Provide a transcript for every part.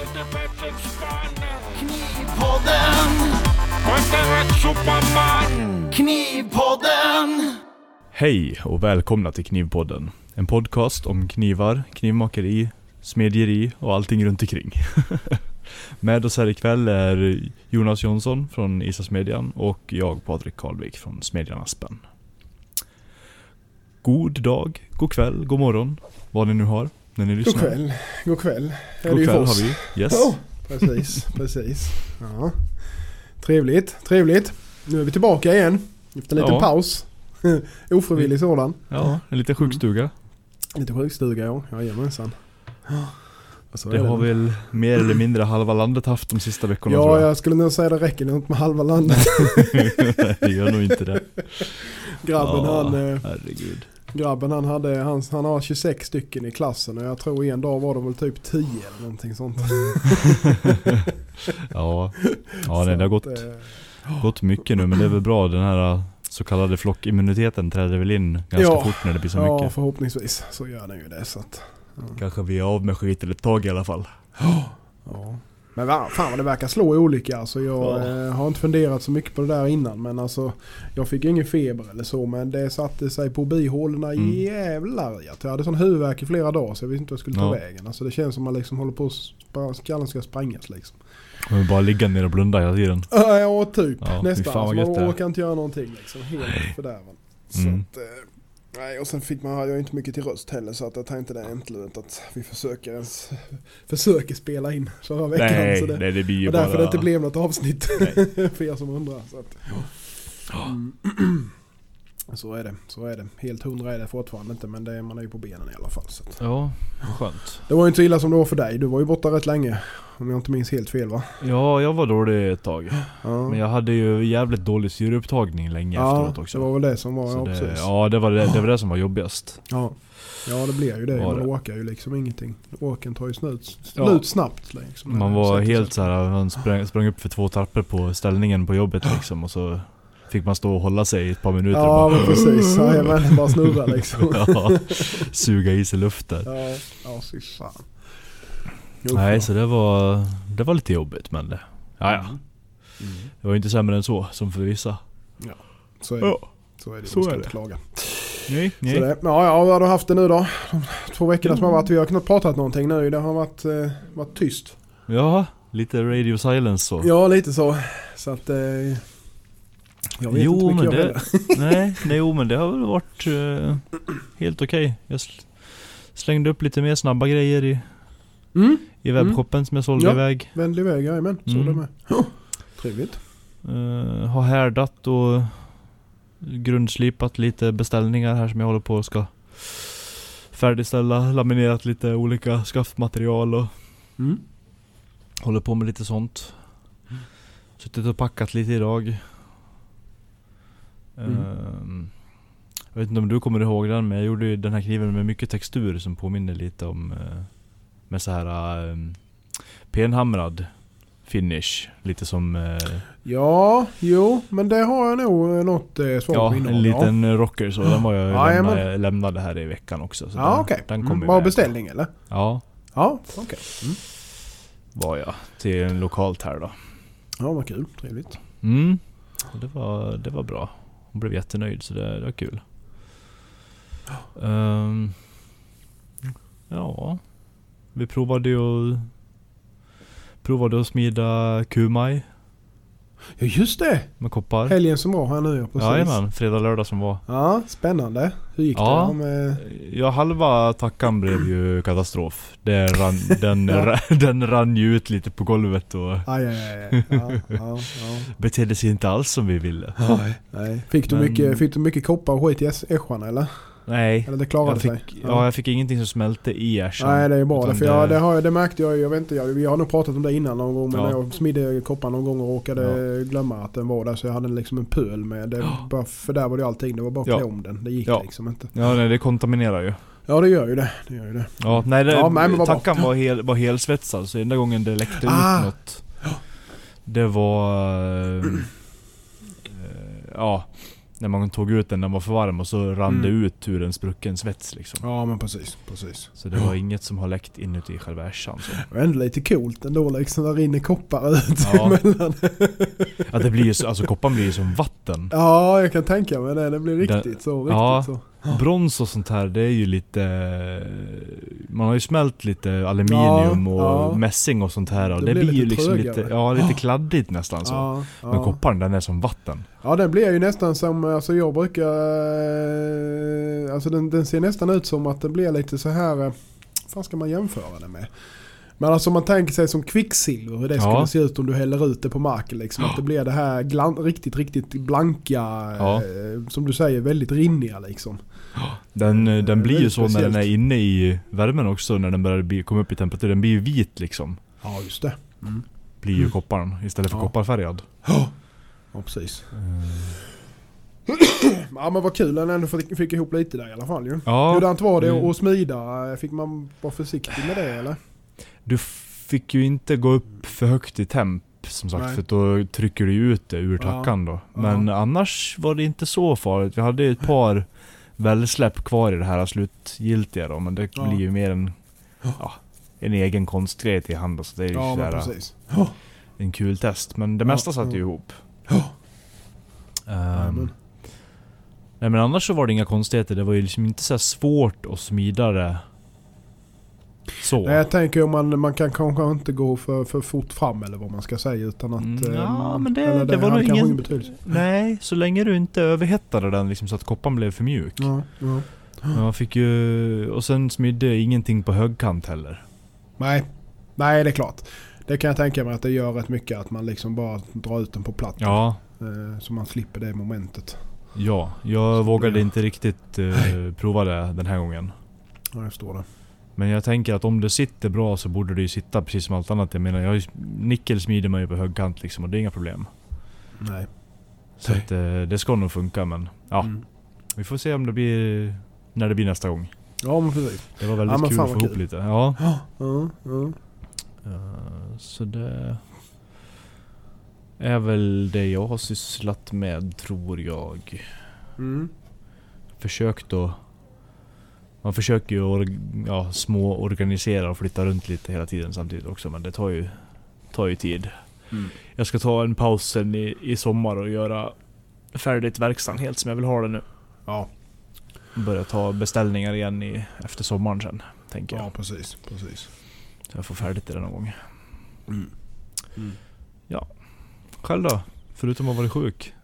Knivpodden. Knivpodden. Hej och välkomna till Knivpodden. En podcast om knivar, knivmakeri, smedjeri och allting runt omkring. Med oss här ikväll är Jonas Jonsson från Isasmedjan och jag Patrik Karlvik från Smedjan Aspen. God dag, god kväll, god morgon, vad ni nu har när ni God lyssnar. kväll, god kväll. God kväll för oss. har vi. Yes. Ja, precis, precis. Ja. Trevligt, trevligt. Nu är vi tillbaka igen. Efter en liten Ja. paus. Ofrivillig sådan. Ja, en liten sjukstuga. Lite sjukstuga ja, jajamensan. Och så är Det har väl mer eller mindre halva landet haft de sista veckorna Ja, jag. jag skulle nog säga det räcker nog inte med halva landet. det gör nog inte det. Grabben, Ja, han, eh, herregud. Grabben han, hade, han, han har 26 stycken i klassen och jag tror en dag var de väl typ 10 eller någonting sånt. Ja, ja nej, det har gått, eh, gått mycket nu men det är väl bra. Den här uh, så kallade flockimmuniteten träder väl in ganska Ja. fort när det blir så Ja, mycket. förhoppningsvis så gör den ju det. Så att, ja. Kanske vi är av med skiten ett tag i alla fall. Ja. Men fan vad det verkar slå i olika. Alltså jag Ja. eh, har inte funderat så mycket på det där innan. Men alltså jag fick ingen feber eller så. Men det satte sig på bihålorna Mm. jävlar. Jag hade sån huvudvärk i flera dagar så jag visste inte vad jag skulle ta Ja. vägen. Alltså det känns som man liksom håller på att skallen ska sprängas liksom. Men bara ligga ner och blunda hela tiden. Ja, typ. Ja, Nästan. Alltså, man orkar inte göra någonting liksom. Helt fördärvad. Så Mm. att, eh, nej, och sen fick man, hade jag inte mycket till röst heller så att jag tänkte det är inte lönt att vi försöker ens försöker spela in förra veckan. Nej, så det, nej, det blir ju och därför bara... det inte blev något avsnitt för er som undrar. Så, att, mm. så är det, så är det. Helt hundra är det fortfarande inte men det, man är ju på benen i alla fall. Så att. Ja, skönt. Det var ju inte så illa som det var för dig. Du var ju borta rätt länge. Om jag inte minns helt fel va? Ja, jag var dålig ett tag. Ja, Men jag hade ju jävligt dålig syreupptagning länge ja efteråt också. det var väl det som var, Så ja, det, ja, det var det, det var det som var jobbigast. Ja. ja, det blir ju det. Var Man det. åker ju liksom ingenting. Åken tar ju slut Ja. snabbt. Liksom, Man var helt så här, man sprang, sprang upp för två trappor på ställningen på jobbet liksom och så fick man stå och hålla sig i ett par minuter Ja, och men precis. Jajamän, bara snurra liksom. ja, suga i sig luften. Ja, ja fy fan. Jo, Nej, så det var, det var lite jobbigt men det, ja, ja. Mm. Det var inte sämre än så, som för vissa. Så är det. Ja, Så är det. så Så ska är inte det. klaga. nej, Så nej. det, ja, ja, vad har du haft det nu då? De två veckorna som har varit. Vi har knappt pratat någonting nu. Det har varit, eh, varit tyst. Ja, lite radio silence så. Ja, lite så. Så att... Eh, jag vet Jo, inte mycket men jag det- heller. nej, nej, jo, men det har väl varit eh, helt okej. Jag sl- slängde upp lite mer snabba grejer i, Mm, i webbshoppen som jag sålde Ja. iväg. vänlig väg, jajamän. Så Mm. med. Trevligt. Uh, har härdat och grundslipat lite beställningar här som jag håller på och ska färdigställa. Laminerat lite olika skaftmaterial och Mm. håller på med lite sånt. Suttit och packat lite idag. Mm. Ehm, jag vet inte om du kommer ihåg den men jag gjorde ju den här kniven med mycket textur som påminner lite om eh, med så här um, penhamrad finish. Lite som eh, Ja, jo, men det har jag nog eh, något eh, svagt ja, minne en liten rocker så. Den var jag Ja, lämnade, lämnade här i veckan också. Så Ja, den, okej. den Mm, kom med. beställning eller? Ja, Ja, okej. Mm. var jag. Till en lokalt här då. Ja, vad kul. Trevligt. Mm. Det, var, det var bra. Hon blev jättenöjd så det, det var kul. Ehm, ja. Vi provade ju Provade att smida kumaj Ja, just det! med koppar. Helgen som var här nu, ja. Precis. Jajamän, fredag, lördag som var. Ja, spännande. Hur gick Ja. det? Med... Ja, halva tackan blev ju katastrof. Det rann, den, Ja. den rann ju ut lite på golvet och Aj, aj, aj. Ja, ja, betedde sig inte alls som vi ville. Nej. Fick, du Men- mycket, fick du mycket koppar och skit i äs- ässjan eller? Nej. Eller det klarade Jag sig? fick, ja, jag fick ingenting som smälte i ärsan. Nej det är bra. För jag, det, har, jag- det märkte jag ju. Jag vet inte, jag, vi har nog pratat om det innan någon gång. Men Ja. jag smidde koppar någon gång och råkade glömma att den var där. Så jag hade liksom en pöl med. Det, bara, för där var det allting. Det var bara att Ja. klä om den. Det gick Ja. liksom inte. Ja, nej, det kontaminerar ju. Ja det gör ju det. Det gör ju det. Ja, nej, det, Ja, nej, men bra. tackan var, hel, var helsvetsad så enda gången det läckte Ah. ut något Det var... eh, ja. När man tog ut den, den var för varm och så rann det Mm. ut ur en sprucken svets liksom. Ja men precis, precis. Så det var inget som har läckt inuti själva ässjan. Så. Det var ändå lite coolt ändå liksom. Där rinner koppar ut Ja. emellan. Ja det blir ju alltså kopparn blir ju som vatten. Ja, jag kan tänka mig det. Det blir Den- riktigt så. Riktigt ja. så. Brons och sånt här, det är ju lite... Man har ju smält lite aluminium Ja, och ja. mässing och sånt här och Det det, blir ju liksom trögare. lite, ja lite kladdigt nästan så. Ja, ja. Men kopparn den är som vatten. Ja den blir ju nästan som, alltså jag brukar, eh, alltså den, den ser nästan ut som att den blir lite så här, eh, vad ska man jämföra det med? Men alltså man tänker sig som kvicksilver, hur det Ja. skulle se ut om du häller ut det på marken liksom. Att det blir det här glan, riktigt, riktigt blanka, Ja. eh, som du säger, väldigt rinniga liksom. Den, Eh, den blir ju så när den är speciellt. inne i värmen också, när den börjar bli, komma upp i temperatur. Den blir ju vit liksom. Ja just det. Mm. Blir ju Mm. kopparn istället för Ja. kopparfärgad. Ja, precis. Ja men vad kul att ändå fick, fick ihop lite där i alla fall ju. Ja, Hurdant var det Mm. att smida? Fick man vara försiktig med det eller? Du fick ju inte gå upp för högt i temp som sagt Nej. för då trycker du ut det ur Ja. tackan då. Ja. Men annars var det inte så farligt. Vi hade ju ett par välsläpp kvar i det här slutgiltiga då men det Ja. blir ju mer en, Ja. ja, en egen konstgrej till hand. Så det är ju Ja sådär, en kul test. Men det Ja, mesta satt ja. ju ihop. Ja. Jajamän. nej men annars så var det inga konstigheter. Det var ju liksom inte så svårt att smida det så. Nej, jag tänker om man, man kan kanske inte gå för, för fort fram eller vad man ska säga utan att... Mm, eh, ja, man- men det- eller det var nog kanske ingen- betydelse. Nej, så länge du inte överhettade den liksom så att koppan blev för mjuk. Ja, ja. Man fick ju... Och sen smidde ingenting på högkant heller. Nej. Nej, det är klart. Det kan jag tänka mig att det gör rätt mycket att man liksom bara drar ut den på platt. Ja, Eh, så man slipper det momentet. ja. Jag Så vågade det- inte riktigt eh, prova det den här gången. Ja, jag förstår det. Men jag tänker att om det sitter bra så borde det ju sitta precis som allt annat. Jag menar, jag, ju- nickel smider man ju på högkant liksom och det är inga problem. Nej. Så att, eh, det ska nog funka men ja, Mm. vi får se om det blir... När det blir nästa gång. Ja, men precis. Det var väldigt Ja, kul att få ihop lite. Ja. Ja, ja, ja. Eh, Så det är väl det jag har sysslat med tror jag. Mm. Försökt att... Man försöker ju org, ja, små organisera och flytta runt lite hela tiden samtidigt också men det tar ju, tar ju tid. Mm. Jag ska ta en paus sen i, i sommar och göra färdigt verkstaden helt som jag vill ha det nu. Ja, Börja ta beställningar igen i, efter sommaren sen, tänker jag. ja, precis. precis. Så jag får färdigt det någon gång. Mm. Mm. Själv då? Förutom att vara sjuk?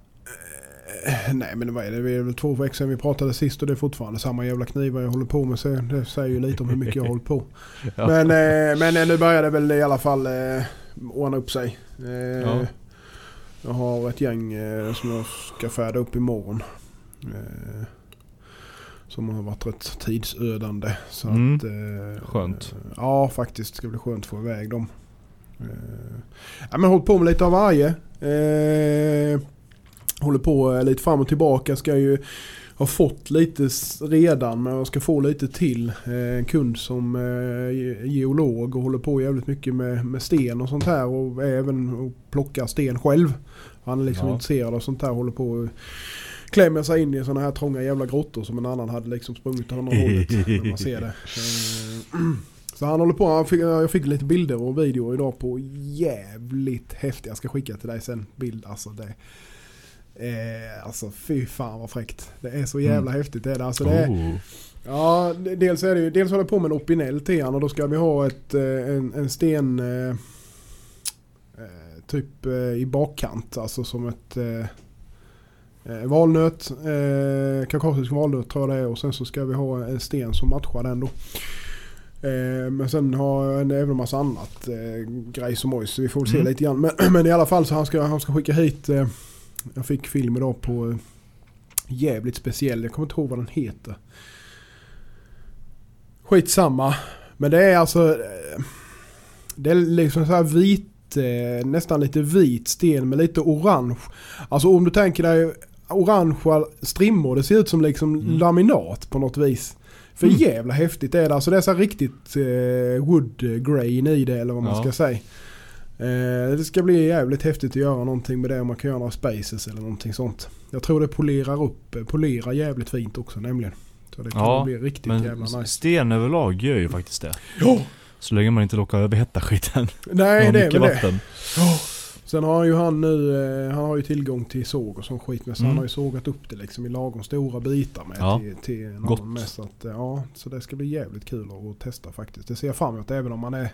Eh, Nej men vad är det? Det är väl två veckor sedan vi pratade sist och det är fortfarande samma jävla knivar jag håller på med. Så det säger ju lite om hur mycket jag har hållit på. Ja. Men, eh, men eh, nu börjar det väl i alla fall eh, ordna upp sig. Eh, Ja. Jag har ett gäng eh, som jag ska färda upp imorgon. Eh, som har varit rätt tidsödande. Så Mm. att, eh, Skönt. Eh, ja faktiskt. Det ska bli skönt att få iväg dem. Eh, ja, men hållit på med lite av varje. Eh, håller på eh, lite fram och tillbaka. Ska ju ha fått lite redan men jag ska få lite till. Eh, en kund som eh, ge- geolog och håller på jävligt mycket med, med sten och sånt här. Och även och plockar sten själv. Han är liksom Ja. intresserad av sånt här. Håller på och klämmer sig in i sådana här trånga jävla grottor som en annan hade liksom sprungit åt andra hållet. När man ser det. Eh, Så han håller på, han fick, jag fick lite bilder och videor idag på jävligt häftiga. Jag ska skicka till dig sen bild. Alltså det eh, Alltså fy fan vad fräckt. Det är så jävla häftigt det är det. Alltså det är, Oh. Ja, dels är det ju, dels håller jag på med en opinel till och då ska vi ha ett, eh, en, en sten eh, eh, typ eh, i bakkant. Alltså som ett eh, eh, valnöt, eh, kaukasisk valnöt tror jag det är och sen så ska vi ha en sten som matchar den då. Eh, men sen har jag en, även en massa annat eh, grejs och mojs så vi får väl se Mm. lite grann. Men, men i alla fall så han ska, han ska skicka hit, jag fick film idag på eh, jävligt speciell, jag kommer inte ihåg vad den heter. Skitsamma. Men det är alltså... eh, Det är liksom så här vit, eh, nästan lite vit sten med lite orange. Alltså om du tänker dig orangea strimmor. Det ser ut som liksom Mm. laminat på något vis. För Mm. jävla häftigt är det. Alltså det är så riktigt eh, wood grain i det eller vad man Ja. ska säga. Eh, det ska bli jävligt häftigt att göra någonting med det om man kan göra några spaces eller någonting sånt. Jag tror det polerar upp, eh, polerar jävligt fint också nämligen. Så det kommer Ja, bli riktigt Men jävla nice. sten överlag gör ju faktiskt det. Ja! Så länge man inte råkar överhetta skiten. Nej det är väl det. vatten. Sen har ju han nu, eh, han har ju tillgång till såg och sån skit med så Mm. han har ju sågat upp det liksom i lagom stora bitar med Ja, till, till någon gott. med. Så, att, eh, ja, så det ska bli jävligt kul att testa faktiskt. Det ser jag fram emot även om man är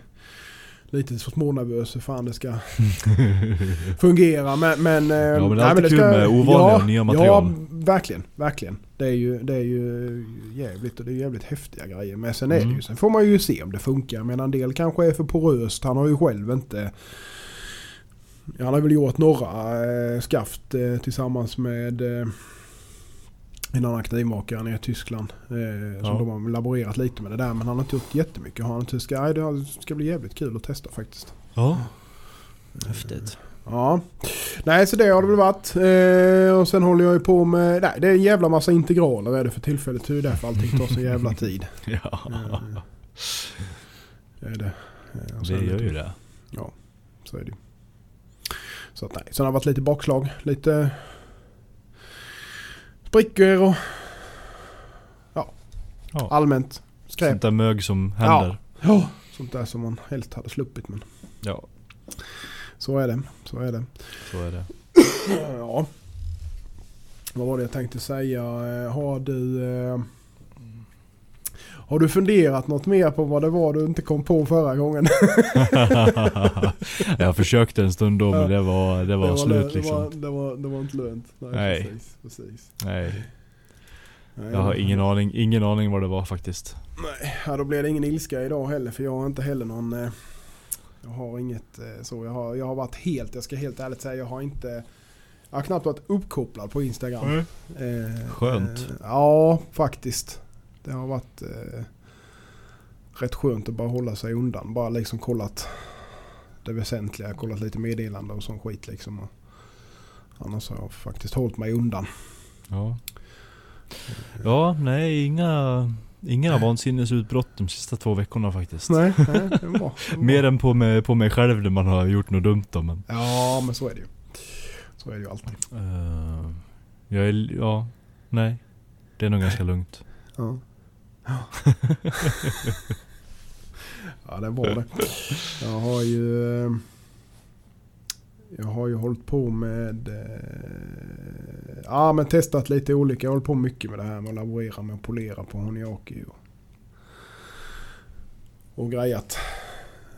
lite så smånervös hur fan det ska fungera. Men, men, eh, Ja, men det är nej, alltid kul med ovanliga och nya material. Ja, verkligen. Verkligen. Det är, ju, det är ju jävligt och det är jävligt häftiga grejer. Men sen är det Mm. ju, sen får man ju se om det funkar. Men en del kanske är för poröst. Han har ju själv inte Ja, han har väl gjort några eh, skaft eh, tillsammans med eh, en annan knivmakare nere i Tyskland. Eh, Ja. Som de har laborerat lite med det där. Men han har inte gjort jättemycket. Har han inte, ska, nej, det ska bli jävligt kul att testa faktiskt. Ja. Häftigt. Ja. Nej, så det har det väl varit. Eh, och sen håller jag ju på med... Nej, det är en jävla massa integraler är det för tillfället. Det är därför allting tar så jävla tid. Ja. Eh, det är det. Eh, Det gör lite- ju det. Så är det ju. Så att nej. Sen har det varit lite bakslag. Lite sprickor och Ja. allmänt skräp. Sånt där mög som händer. Ja. Sånt där som man helst hade sluppit. Men Ja. så är det. Så är det. Så är det. Ja. Vad var det jag tänkte säga? Eh, Har du... Eh, har du funderat något mer på vad det var du inte kom på förra gången? jag försökte en stund då men det var, det var, det, slut det, liksom. var, det, var, det var inte lönt. Nej, Nej. Precis, precis. Nej, jag har ingen aning, ingen aning vad det var faktiskt. Nej, ja, då blir det ingen ilska idag heller för jag har inte heller någon... Eh, jag har inget eh, så. Jag har, jag har varit helt, jag ska helt ärligt säga, jag har inte... Jag har knappt varit uppkopplad på Instagram. Eh, Skönt. Eh, ja, faktiskt. Det har varit eh, rätt skönt att bara hålla sig undan. Bara liksom kollat det väsentliga. Kollat lite meddelanden och sån skit liksom. Och annars har jag faktiskt hållit mig undan. Ja. Ja, nej inga, inga vansinnesutbrott de sista två veckorna faktiskt. Nej, nej det bra. Det bra. Mer än på mig, på mig själv när man har gjort något dumt då men. Ja, men så är det ju. Så är det ju alltid. eh, jag är, ja, nej. Det är nog ganska lugnt. Ja. Ja, det bra det. Jag har ju... eh, Jag har ju hållit på med... eh, Ja, men testat lite olika. Jag har hållit på mycket med det här med att laborera med att polera på Honiaki och, och grejat.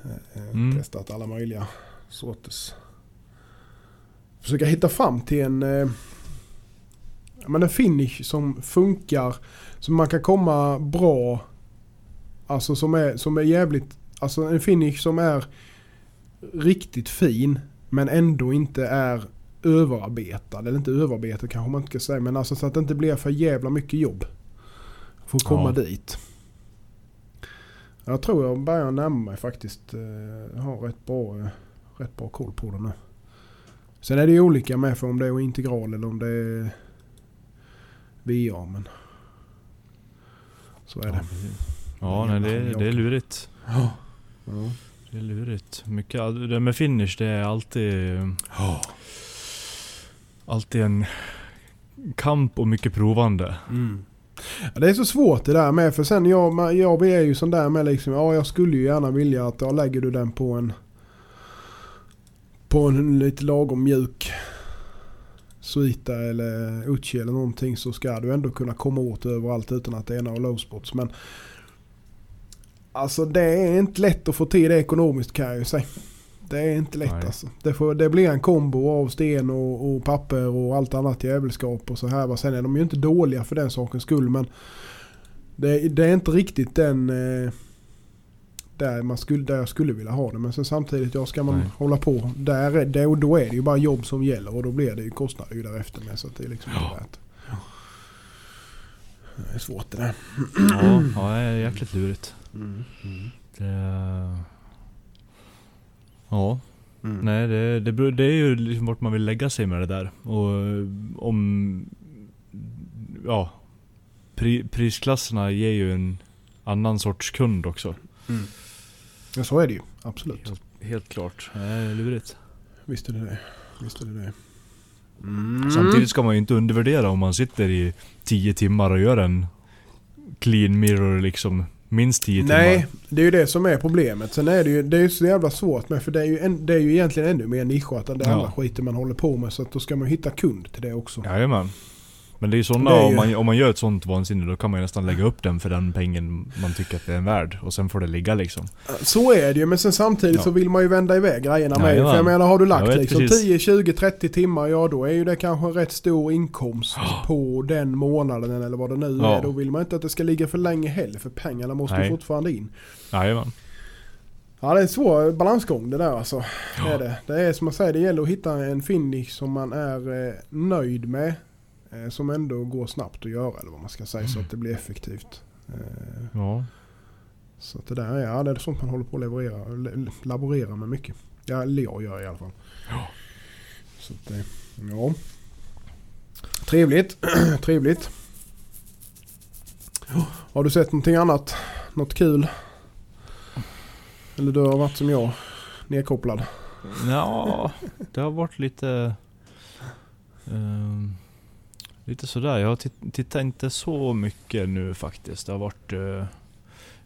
Eh, Mm. Testat alla möjliga sorters... Försöka hitta fram till en... eh, Men en finish som funkar som man kan komma bra. Alltså som är, som är jävligt. Alltså en finish som är riktigt fin. Men ändå inte är överarbetad. Eller inte överarbetad kanske man inte ska säga. Men alltså så att det inte blir för jävla mycket jobb. För att komma Ja. dit. Jag tror jag börjar närma mig faktiskt. eh, Jag har rätt bra, eh, rätt bra koll på det nu. Sen är det ju olika med för om det är integral eller om det är VA. Men så är det. Ja, nej, det, det är lurigt. Ja. Det är lurigt. Mycket, det med finish det är alltid, alltid en kamp och mycket provande. Mm. Ja, det är så svårt det där med för sen jag, jag är ju sån där med liksom, ja jag skulle ju gärna vilja att, ja lägger du den på en på en lite lagom mjuk Suita eller Uchi eller någonting så ska du ändå kunna komma åt överallt utan att det är några low spots. Men alltså det är inte lätt att få till det ekonomiskt kan jag ju säga. Det är inte lätt Nej. alltså. Det, får, det blir en kombo av sten och, och papper och allt annat jävelskap och så här. Sen är de ju inte dåliga för den sakens skull men det, det är inte riktigt den eh, där, man skulle, där jag skulle vilja ha det. Men sen samtidigt, ja, ska man Nej. hålla på där, och då är det ju bara jobb som gäller och då blir det ju kostnader ju därefter med. Så att det är liksom Ja. värt. Det är svårt det där. Ja, ja det är jäkligt lurigt. Mm. Det, ja, Mm. nej det, det, beror- det är ju liksom vart man vill lägga sig med det där. Och om... Ja. Pri, prisklasserna ger ju en annan sorts kund också. Ja, så är det ju. Absolut. Helt, Helt klart. Det är lurigt. Visst är det det. Visst är det det. Samtidigt ska man ju inte undervärdera om man sitter i 10 timmar och gör en clean mirror liksom minst 10 Nej, timmar. det är ju det som är problemet. Sen är det ju, det är ju så jävla svårt med för det är ju, en, det är ju egentligen ännu mer nischat än det Ja. andra skiten man håller på med. Så att då ska man hitta kund till det också. Jajamän. Men det är ju sådana, Det är ju- om, man, om man gör ett sånt vansinne då kan man ju nästan lägga upp den för den pengen man tycker att det är värd. Och sen får det ligga liksom. Så är det ju, men sen samtidigt Ja. så vill man ju vända iväg grejerna med. Jajamän. För jag menar, har du lagt liksom precis. 10, 20, 30 timmar, ja då är ju det kanske en rätt stor inkomst på den månaden eller vad det nu Ja. är. Då vill man inte att det ska ligga för länge heller, för pengarna måste ju Nej. fortfarande in. Jajamän. Ja, det är en svår balansgång det där alltså. Det är det. Det är som jag säger, det gäller att hitta en finish som man är eh, nöjd med. Eh, som ändå går snabbt att göra eller vad man ska säga så att det blir effektivt. Eh, Ja. så att det där är, ja, det är sånt man håller på att leverera, le- laborera med mycket. Ja, eller jag gör i alla fall. Ja. Så att det, ja. Trevligt. Trevligt. Har du sett någonting annat? Något kul? Eller du har varit som jag, nedkopplad? Ja, det har varit lite... ehm, lite sådär. Jag har titt- tittat inte så mycket nu faktiskt. Det har varit... Uh,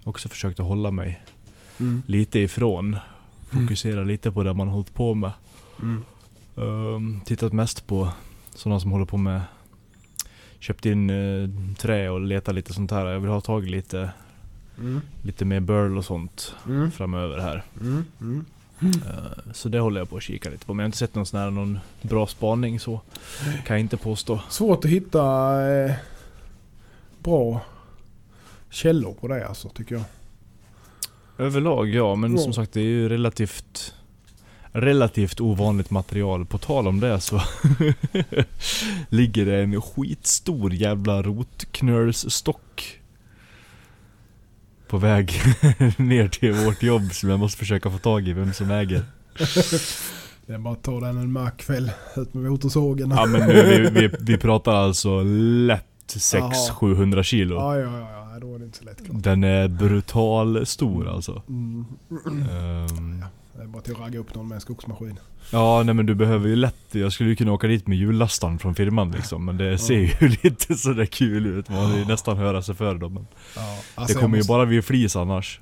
också försökt att hålla mig Mm. lite ifrån. Fokusera lite på det man har hållit på med. Mm. Ehm, tittat mest på sådana som håller på med... Köpt in eh, trä och letat lite sånt här. Jag vill ha tag i lite, Mm. lite mer burl och sånt Mm. framöver här. Mm. Eh, Så det håller jag på att kika lite på. Men jag har inte sett någon sån här, någon bra spaning så. Kan jag inte påstå. Svårt att hitta eh, bra källor på det alltså tycker jag. Överlag ja, men Ja. som sagt det är ju relativt Relativt ovanligt material. På tal om det så ligger det en skitstor jävla rotknölsstock på väg ner till vårt jobb som jag måste försöka få tag i, vem som äger. Det är bara att ta den en mörk kväll ut med motorsågen. Ja men nu, vi, vi, vi pratar alltså lätt Jaha. 600-700 kilo. Ja, ja, ja, ja, då är det inte så lätt klart. Den är brutal stor alltså. Mm. Ehm, Det är bara till att ragga upp någon med en skogsmaskin. ja nej men du behöver ju lätt, jag skulle ju kunna åka dit med hjullastaren från firman liksom. Men det ser ju lite sådär kul ut. Man vill ju nästan höra sig för dem. Ja, det alltså, kommer jag, ju måste, bara bli flis annars.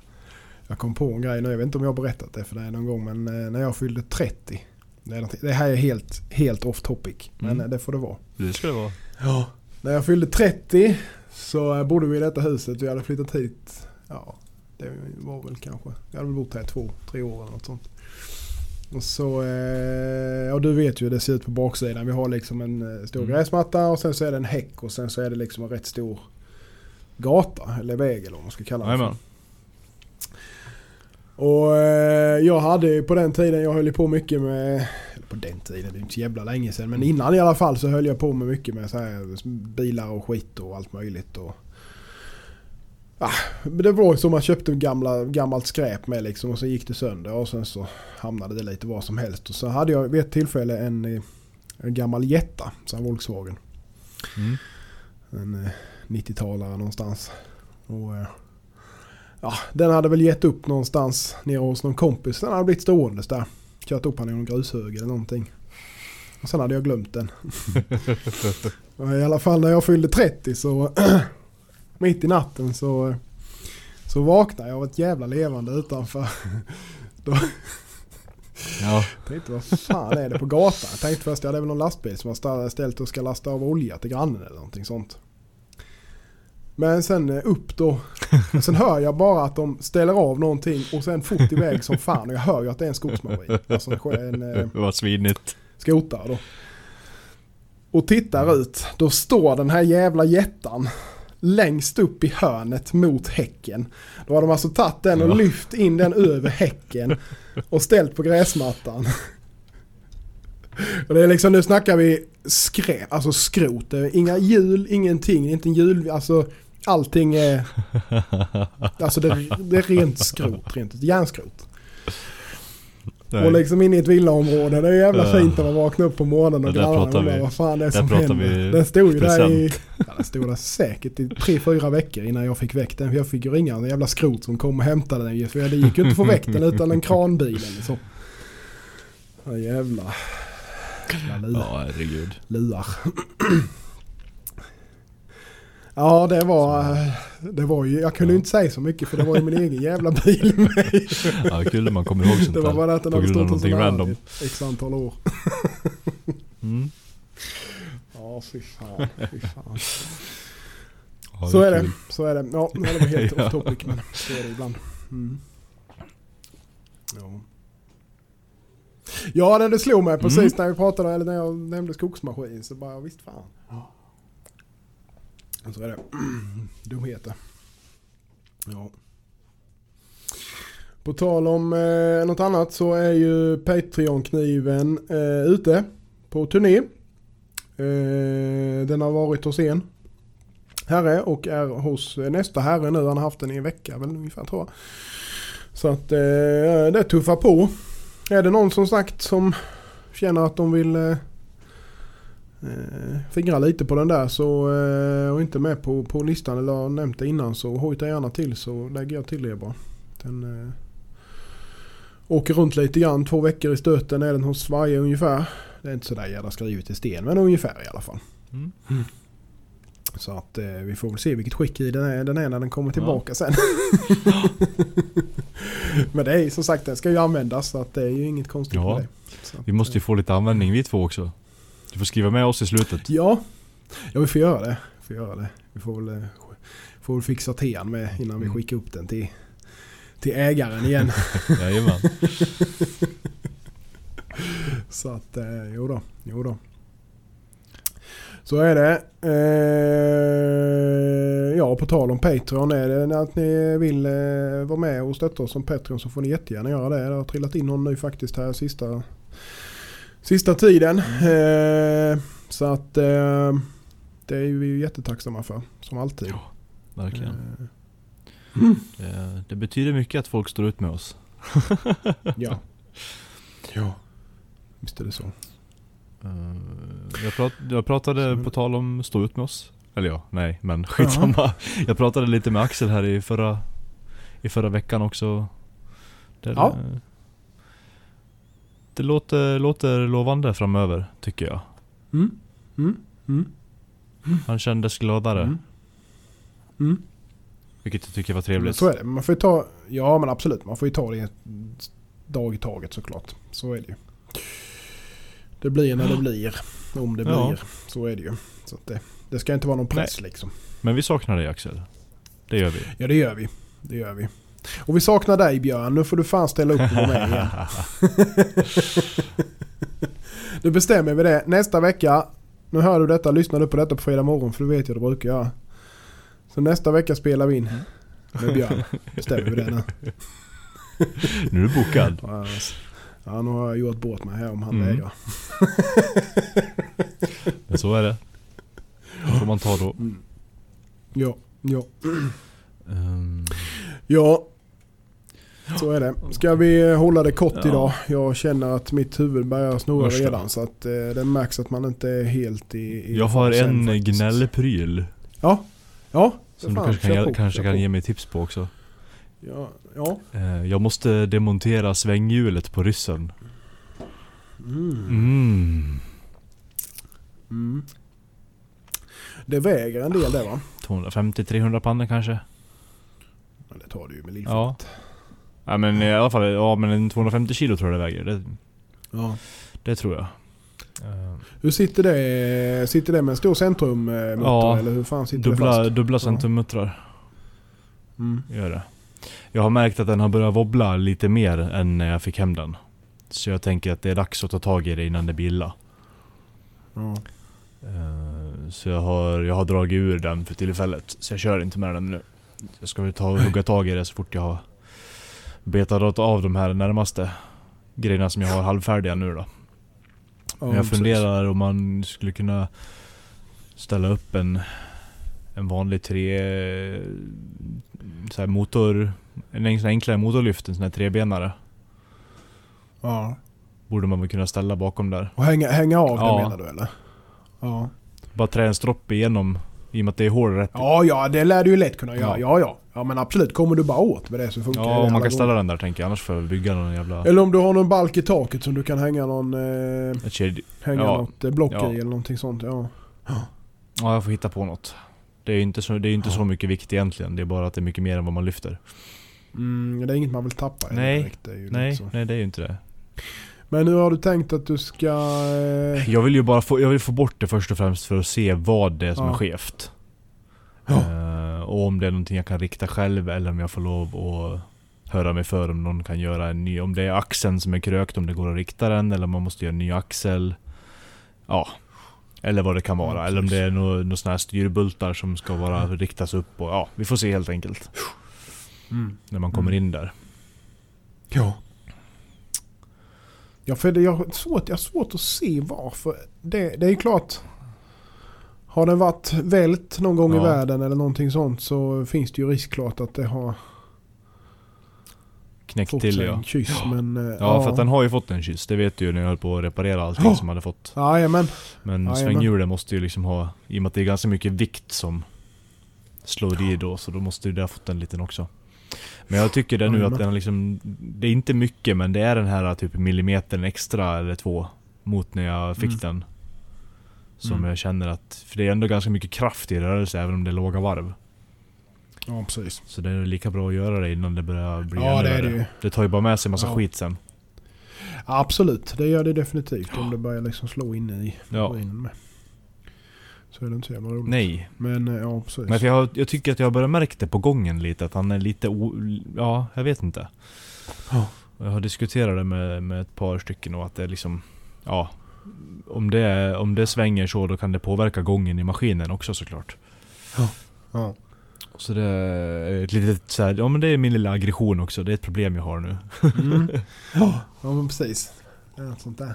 jag kom på en grej nu, jag vet inte om jag har berättat det för dig någon gång, men eh, när jag fyllde 30. Det, det här är helt, helt off topic, men Mm. det får det vara. Det ska det vara. Ja. När jag fyllde 30 så eh, bodde vi i detta huset. Vi hade flyttat hit. Ja, det var väl kanske. Jag hade väl bott här i två, tre år eller något sånt. Och så, eh, och du vet ju hur det ser ut på baksidan. Vi har liksom en eh, stor Mm. gräsmatta och sen så är det en häck och sen så är det liksom en rätt stor gata eller väg eller vad man ska kalla det för. Jajamän. Och eh, jag hade på den tiden, jag höll på mycket med, eller på den tiden, det är inte så jävla länge sedan, men innan i alla fall så höll jag på med mycket med så här bilar och skit och allt möjligt. Och, ah, men det var ju som man köpte gamla, gammalt skräp med liksom och så gick det sönder och sen så hamnade det lite var som helst. Och så hade jag vid ett tillfälle en, eh, en gammal Jetta, så här Volkswagen. Mm. En eh, 90-talare någonstans. Och, eh, ja, den hade väl gett upp någonstans nere hos någon kompis. Den hade blivit ståendes där. Kört upp han i någon grushög eller någonting. Och sen hade jag glömt den. I alla fall när jag fyllde 30 så mitt i natten så, så vaknade jag av ett jävla levande utanför. Ja. Tänkte vad fan är det på gatan? Jag tänkte först att det är väl någon lastbil som har ställt och ska lasta av olja till grannen eller någonting sånt. Men sen eh, upp då. Och sen hör jag bara att de ställer av någonting och sen fort iväg som fan. Och jag hör ju att det är en skogsmaskin. Alltså en eh, Det var svinigt. skotare då. Och tittar ut. Då står den här jävla jättan längst upp i hörnet mot häcken. Då har de alltså tagit den och Ja. lyft in den över häcken och ställt på gräsmattan. Och det är liksom, nu snackar vi skräp, alltså skrot. Inga hjul, ingenting. Inte en hjul, alltså allting är... Alltså det, det är rent skrot, rent järnskrot. Nej. Och liksom in i ett villaområde. Det är jävla Ja. fint när man vaknar upp på morgonen och grannarna vi- vad fan det är som händer. Den stod ju där i... Ja, den stod där säkert i tre, fyra veckor innan jag fick väck den. Jag fick ju ringa en jävla skrot som kom och hämtade den. För det gick ju inte att få väck den utan en kranbilen liksom. Ja jävla... Ja, herregud. luar. Ja det var... Det var ju... Jag kunde Ja. inte säga så mycket för det var ju min egen jävla bil med. Ja, kul när man kommer ihåg sånt Det var bara att den hade stått hos random. X antal år. Mm. Ja fy fan. Fy fan. Ja, Så är det. kul. Så är det. Ja, det var helt Ja. off topic men så är det ibland. Mm. Ja. Ja, det, det slog mig precis Mm. när vi pratade, eller när jag nämnde skogsmaskin så bara visst fan. Så är det. Dumheter. Ja. På tal om eh, något annat så är ju Patreon-kniven eh, ute på turné. Eh, den har varit hos en herre och är hos nästa herre nu. Han har haft den i en vecka väl ungefär tror jag. Så att eh, det tuffar på. Är det någon som sagt som känner att de vill eh, eh, fingra lite på den där så eh, och inte med på, på listan eller har nämnt det innan så hojta gärna till så lägger jag till det bara. Den eh, åker runt lite grann. Två veckor i stöten är den hos varje ungefär. Det är inte sådär jävla skrivet i sten men ungefär i alla fall. Mm. Så att eh, vi får väl se vilket skick i den är, den är när den kommer tillbaka sen. Men det är som sagt den ska ju användas så att det är ju inget konstigt Ja. med det. Att, Vi måste ju få lite användning vi två också. Du får skriva med oss i slutet. Ja, ja vi får göra det. Vi får göra det. Vi får väl, eh, får väl fixa tean med innan vi Mm. skickar upp den till, till ägaren igen. Jajamän. Så att, eh, jo då, jo då. Så är det. Eh, ja, på tal om Patreon. Är det att ni vill eh, vara med och stötta oss som Patreon så får ni jättegärna göra det. Det har trillat in någon ny faktiskt här sista, sista tiden. Eh, så att eh, det är vi ju jättetacksamma för. Som alltid. Ja, Verkligen. Eh, Det, det betyder mycket att folk står ut med oss. ja. ja. Visst är det så. Eh, Jag, prat, jag pratade Så- på tal om stå ut med oss. Eller ja, nej men skitsamma. Jag pratade lite med Axel här i förra, i förra veckan också. Det, Ja. Det låter, låter lovande framöver tycker jag. Mm. Mm. Mm. Han kändes gladare. Mm. Mm. Vilket jag tycker var trevligt. Så är det. Man får ta, ja men absolut, man får ju ta det en dag i taget såklart. Så är det ju. Det blir när det blir. Om det Ja. blir. Så är det ju. Så det, det ska inte vara någon press liksom. Men vi saknar dig Axel. Det gör vi. Ja det gör vi. Det gör vi. Och vi saknar dig Björn. Nu får du fan ställa upp och vara med igen. Nu bestämmer vi det. Nästa vecka. Nu hör du detta. Lyssnar du på detta på fredag morgon. För du vet ju det brukar jag. Så nästa vecka spelar vi in. Med Björn. Bestämmer vi det nu. nu är du bokad. Ja, alltså. Ja, nu har jag gjort bort mig här om han Mm. vägrar. Men så är det. Det får man ta då. Mm. Ja, ja. Ehm, Ja, så är det. Ska vi hålla det kort Ja. idag? Jag känner att mitt huvud börjar snurra Värsta. redan. Så att eh, det märks att man inte är helt i... i jag har en faktiskt. gnällpryl. Ja, ja. Som fan, du kanske kan, på, kanske kan ge mig tips på också. Ja, ja. Eh, jag måste demontera svänghjulet på ryssen. Mm. Mm. Mm. Det väger en del det va? 250-300 pannor kanske? Men det tar du ju med Ja. Ja men i alla fall, ja men en 250 kilo tror jag det väger. Det, Ja. det tror jag. Eh, Hur sitter det? Sitter det med en stor centrummotor Ja, eller hur fan sitter det dubbla, fast? dubbla Ja. centummuttrar Mm. gör det. Jag har märkt att den har börjat wobbla lite mer än när jag fick hem den. Så jag tänker att det är dags att ta tag i det innan det blir illa. Ja. Eh, Så jag har, jag har dragit ur den för tillfället. Så jag kör inte med den nu. Jag ska väl ta hugga tag i det så fort jag har betat av de här närmaste grejerna som jag har halvfärdiga nu då. Men jag funderar om man skulle kunna ställa upp en, en vanlig tre... Så motor... En enklare motorlyft, en sån här trebenare. Ja. Borde man väl kunna ställa bakom där. Och hänga, hänga av Ja. det menar du eller? Ja. Bara trä en stroppe igenom i och med att det är hål rätt Ja, ja, det lär du ju lätt kunna göra. Ja. Ja, ja. Ja, men absolut. Kommer du bara åt med det så funkar Ja, det om man kan ställa gånger. den där tänker jag. Annars får jag bygga någon jävla... Eller om du har någon balk i taket som du kan hänga någon... Eh, hänga Ja. något eh, block Ja. i eller någonting sånt. Ja. Ja, jag får hitta på något. Det är ju inte, så, det är inte så mycket vikt egentligen. Det är bara att det är mycket mer än vad man lyfter. Mm, det är inget man vill tappa. Nej. Direkt. Det är ju Nej, nej det är ju inte det. Men hur har du tänkt att du ska... Eh, Jag vill ju bara få, jag vill få bort det först och främst för att se vad det är som Ja. är skevt. Ja. Eh, och om det är någonting jag kan rikta själv eller om jag får lov att höra mig för om någon kan göra en ny. Om det är axeln som är krökt, om det går att rikta den eller om man måste göra en ny axel. Ja. Eller vad det kan vara. Eller om det är några nå såna här styrbultar som ska vara riktas upp och ja, vi får se helt enkelt. mm. När man kommer Mm. in där. Ja. Ja, för det, jag, har svårt, jag har svårt att se varför. Det, det är ju klart. Har den varit vält någon gång i Ja. världen eller någonting sånt så finns det ju risk klart att det har Knäckt till ja. kyss. Men, eh, Ja, för att den har ju fått en kyss. Det vet du ju när jag höll på att reparera allting Ja. som hade fått. Jajamän. Men svänghjulen måste ju liksom ha, i och med att det är ganska mycket vikt som slår i då, så då måste ju det ha fått en liten också. Men jag tycker det nu att den liksom, det är inte mycket men det är den här typ millimetern extra eller två mot när jag fick Mm. den. Som Mm. jag känner att, för det är ändå ganska mycket kraft i rörelse även om det är låga varv. Ja, precis. Så det är lika bra att göra det innan det börjar bli Ja, det är det ju. Det tar ju bara med sig massa Ja. skit sen. Absolut, det gör det definitivt om det börjar liksom slå in i Ja. med. Så är det inte så jävla roligt. Nej, Men eh, ja, precis. Men för jag, jag tycker att jag har börjat märka det på gången lite, att han är lite o, Ja, jag vet inte. Ja. Jag har diskuterat det med, med ett par stycken och att det är liksom... Ja. Om det, om det svänger så då kan det påverka gången i maskinen också såklart. Ja. Så det är ett litet så här, ja men det är min lilla aggression också. Det är ett problem jag har nu. Mm. ja. ja, men precis. Något sånt där.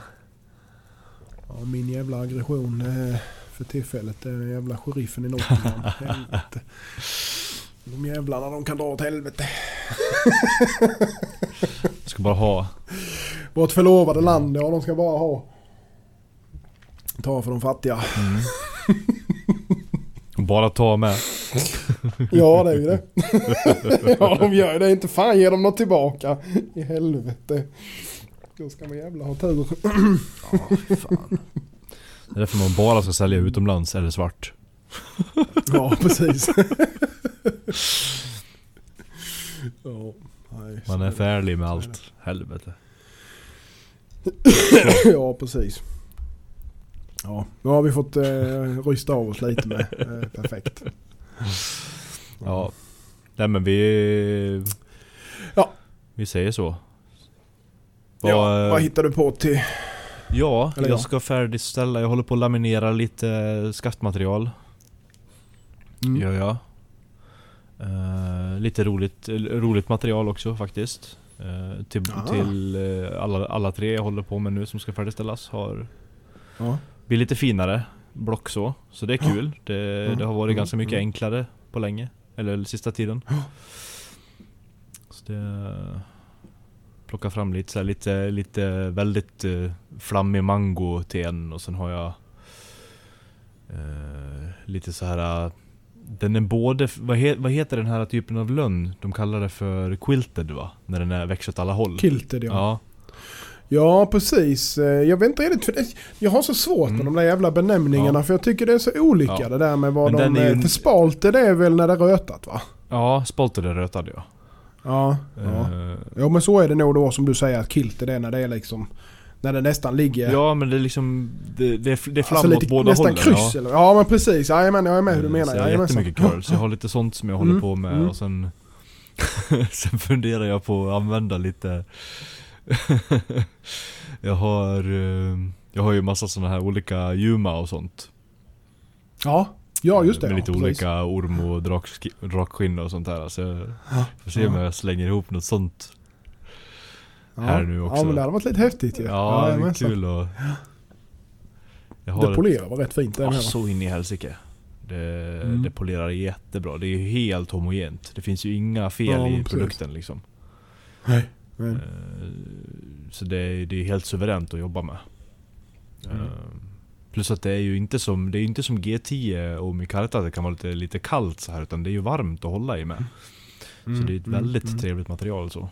Ja, min jävla aggression eh, för tillfället det är den jävla sheriffen i Nottingham. De jävlarna de kan dra åt helvete. Jag ska bara ha... Vårt förlovade land, ja de ska bara ha. Ta för de fattiga. Mm. Bara ta med. Ja det är ju det. ja de gör det. Inte fan ger de något tillbaka. I helvete. Då ska man jävla ha tur. Ja, fan. Det är därför man bara ska sälja utomlands eller svart. Ja precis. ja, nej, Man är färdig med allt. Helvete. ja, precis. Ja, nu har vi fått eh, rysta av oss lite med. Eh, perfekt. Ja. Nej men vi... Ja. Vi säger så. Ja, Vad- vad hittar du på till? Ja, eller jag ja. ska färdigställa. Jag håller på att laminera lite skaftmaterial. Mm. Gör jag. Eh, lite roligt, eh, roligt material också faktiskt. Eh, till Ah. till eh, alla, alla tre jag håller på med nu som ska färdigställas har Ja. blir lite finare block så. Så det är kul. Det, Ja. det har varit Mm, ganska mycket mm. enklare på länge. Eller sista tiden. Ja. Så det... Plocka fram lite så här, lite, lite väldigt uh, flammig mango till en och sen har jag eh, lite så här. eh, den är både, vad, he, vad heter den här typen av lönn? De kallar det för quilted va? När den är växer åt alla håll. Kilted ja. Ja. Ja precis. Jag vet inte riktigt. För det, jag har så svårt med Mm. de där jävla benämningarna. Ja. för jag tycker det är så olika Ja. det där med vad Men de... den är ju För spalter det är väl när det är rötat va? Ja, spalted är rötad ja. Ja. ja. Eh, Jo men så är det nog då som du säger att kilted är när det är liksom... När det nästan ligger... Ja men det är liksom, det, det, är, det är flam alltså åt båda nästan hållen. kryss eller? Ja men precis. Jajamän jag är med hur du Eh, menar. Så jag har jättemycket curls, jag har lite sånt som jag håller Mm, på med mm. och sen Sen funderar jag på att använda lite Jag har eh, Jag har ju massa såna här olika Yuma och sånt Ja. Ja just det. Med ja, lite precis. olika orm och draksk- drakskinn och sånt där så jag Ja. får se om jag slänger ihop något sånt ja. här nu också. Ja men det hade varit lite häftigt ju. Ja, det är kul och Jag Det polerar var rätt fint det Ja, med. va? så in i helsike. Det, Mm. det polerar jättebra. Det är ju helt homogent. Det finns ju inga fel Ja, i precis. produkten liksom. Nej. Nej. Eh, så det, är- det är helt suveränt att jobba med. Mm. Plus att det är ju inte som, det är inte som G10 och Micarta, det kan vara lite, lite kallt så här utan det är ju varmt att hålla i med. Så det är ett väldigt mm. trevligt material så.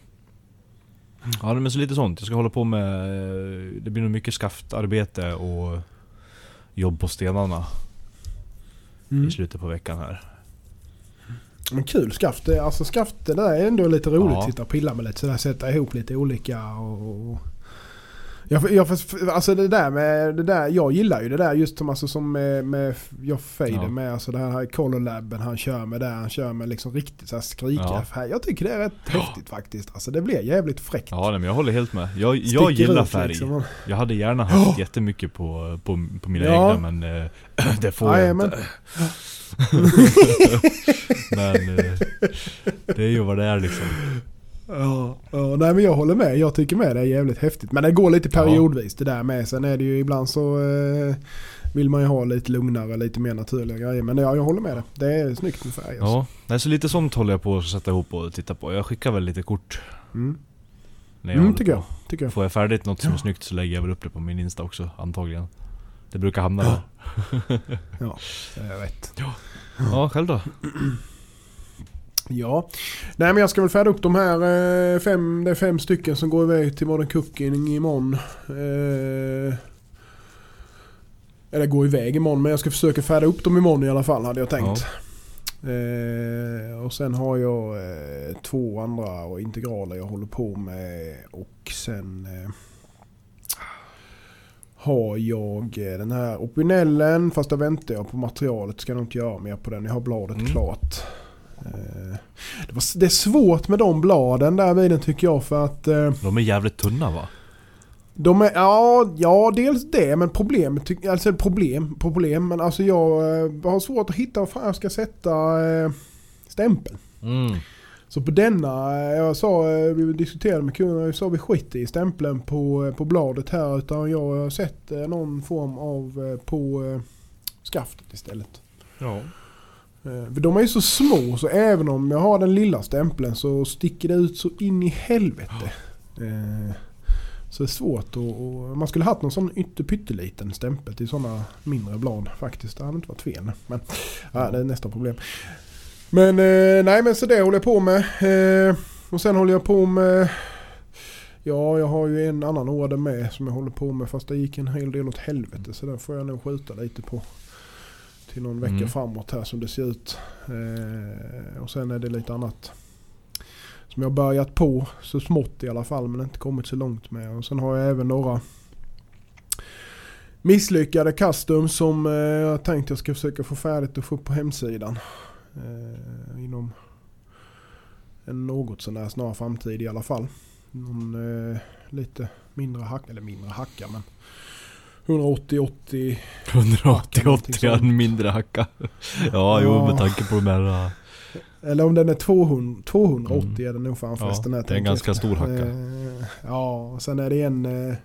Ja men så lite sånt. Jag ska hålla på med, eh, det blir nog mycket skaftarbete och jobb på stenarna Mm. i slutet på veckan här. Men kul skaft. Alltså skaft det där är ändå lite roligt Ja. att sitta och pilla med lite sådär. Sätta ihop lite olika och... och jag, jag, alltså det där med det där, jag gillar ju det där just som, alltså, som med, med Joff Fader Ja. med alltså det här Color Labben han kör med där. Han kör med liksom riktigt så här skrika. Ja. Jag tycker det är rätt häftigt faktiskt. Alltså det blir jävligt fräckt. Ja nej, men jag håller helt med. Jag, jag gillar färg. liksom. Jag hade gärna haft jättemycket på, på, på mina Ja. egna men eh, det får jag inte. men eh, det är ju vad det är liksom. Ja, ja, nej men jag håller med. Jag tycker med det är jävligt häftigt. Men det går lite periodvis det där med. Sen är det ju ibland så eh, vill man ju ha lite lugnare, lite mer naturliga grejer. Men ja, jag håller med det. Det är snyggt med färg. Alltså. Ja, nej, så lite sånt håller jag på att sätta ihop och titta på. Jag skickar väl lite kort Mm. när jag Mm, tycker jag. Tycker jag. Får jag färdigt något som är snyggt så lägger jag väl upp det på min Insta också, antagligen. Det brukar hamna där. Ja, det är rätt. Ja, själv då? Ja. Nej men jag ska väl färda upp de här eh, fem, det är fem stycken som går iväg till Modern Cooking imorgon. Eh, eller går iväg imorgon men jag ska försöka färda upp dem imorgon i alla fall hade jag tänkt. Eh, och sen har jag eh, två andra och integraler jag håller på med. Och sen eh, har jag eh, den här Opinellen fast där väntar jag på materialet. Ska nog inte göra mer på den. Jag har bladet Mm. klart. Eh, det, var, det är svårt med de bladen där vid den tycker jag för att eh, De är jävligt tunna va? de är, ja, ja, dels det men problemet, tyck- alltså problem, problem men alltså jag eh, har svårt att hitta var fan jag ska sätta stämpeln. Mm. Så på denna, jag sa, vi diskuterade med kunderna, jag sa vi skiter i stämpeln på, på bladet här utan jag har sett någon form av på skaftet istället. Ja. Eh, För de är ju så små så även om jag har den lilla stämpeln så sticker det ut så in i helvete. Eh, Så det är svårt och Man skulle haft någon sån ytter pytteliten stämpel till sådana mindre blad faktiskt. Det hade inte varit fel. Men ja, det är nästa problem. Men eh, nej men så det håller jag på med. Och sen håller jag på med... Ja, jag har ju en annan order med som jag håller på med fast det gick en hel del åt helvete så den får jag nog skjuta lite på. Till någon vecka Mm. framåt här som det ser ut. Eh, och sen är det lite annat som jag börjat på så smått i alla fall men inte kommit så långt med. Och sen har jag även några misslyckade custom som eh, jag tänkt jag ska försöka få färdigt och få upp på hemsidan. Eh, inom en något sån där snar framtid i alla fall. Någon eh, lite mindre hacka, eller mindre hacka men 180-80 180 någonting 80 en mindre hacka. Ja, jo Ja. med tanke på de här... Eller om den är 200, 280 Mm. är den nog fan Ja, förresten. här, det är en ganska efter. stor hacka. Eh, ja, sen är det en, eh,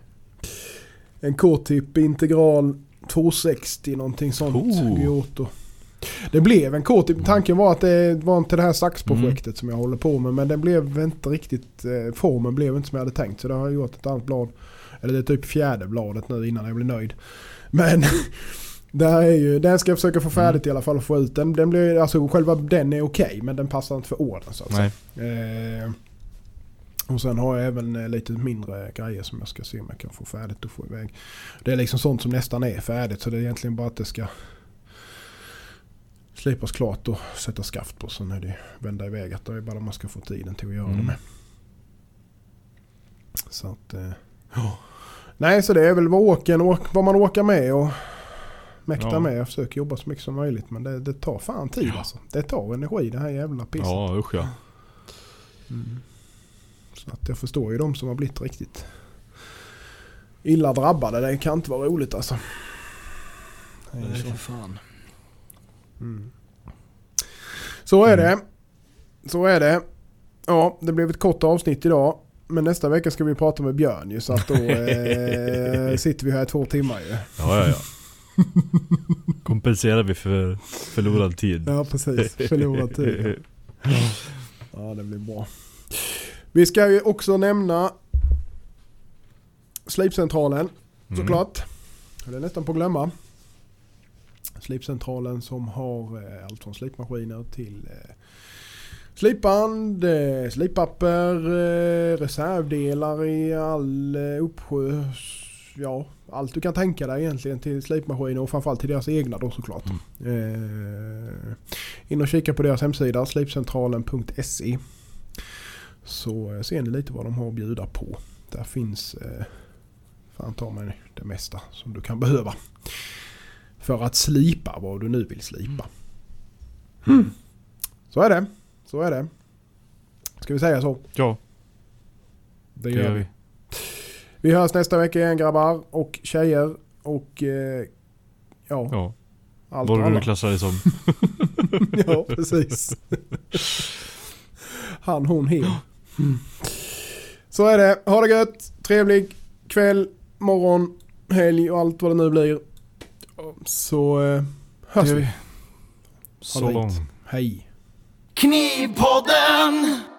en K-typ integral 260 någonting sånt. Oh. Det blev en K-typ. Tanken var att det var inte det här saxprojektet Mm. som jag håller på med. Men det blev inte riktigt, eh, formen blev inte som jag hade tänkt. Så det har jag gjort ett annat blad. Eller det är typ fjärde bladet nu innan jag blir nöjd. Men det här är ju, den ska jag försöka få färdigt i alla fall och få ut. Den, den blir, alltså själva den är okej men den passar inte för orden så att säga. Eh, och sen har jag även eh, lite mindre grejer som jag ska se om jag kan få färdigt och få iväg. Det är liksom sånt som nästan är färdigt så det är egentligen bara att det ska slipas klart och sätta skaft på. Sen är det vända iväg att det är bara man ska få tiden till att göra Mm. det med. Så att... Eh, ja. Nej så det är väl vad, åken, åk, vad man åker med och mäktar Ja. med. Jag försöker jobba så mycket som möjligt men det, det tar fan tid alltså. Det tar energi det här jävla pisset. Ja, usch ja. Mm. Så att jag förstår ju de som har blivit riktigt illa drabbade. Det kan inte vara roligt alltså. Det är Nej, så. för fan. Mm. så är det. Så är det. Ja, det blev ett kort avsnitt idag. Men nästa vecka ska vi prata med Björn ju. Så att då eh, sitter vi här i två timmar ju. Ja, ja, ja. Kompenserar vi för förlorad tid. Ja, precis. Förlorad tid. Ja, det blir bra. Vi ska ju också nämna Slipcentralen Mm. såklart. Det är nästan på att glömma. Slipcentralen som har eh, allt från slipmaskiner till eh, slipband, slippapper, eh, reservdelar i all eh, uppsjö. Ja, allt du kan tänka dig egentligen till slipmaskiner och framförallt till deras egna då såklart. Eh, in och kika på deras hemsida slipcentralen.se så ser ni lite vad de har att bjuda på. Där finns eh, fan ta mig det mesta som du kan behöva. För att slipa vad du nu vill slipa. Mm. Så är det. Så är det. Ska vi säga så? Ja, Det det gör vi. Vi hörs nästa vecka igen grabbar och tjejer och eh, ja, Ja, allt vad du nu klassar dig som. ja, precis. Han, hon, hen. Så är det. Ha det gött. Trevlig kväll, morgon, helg och allt vad det nu blir. Så eh, hörs gör vi. Så långt. Hej. Knivpodden!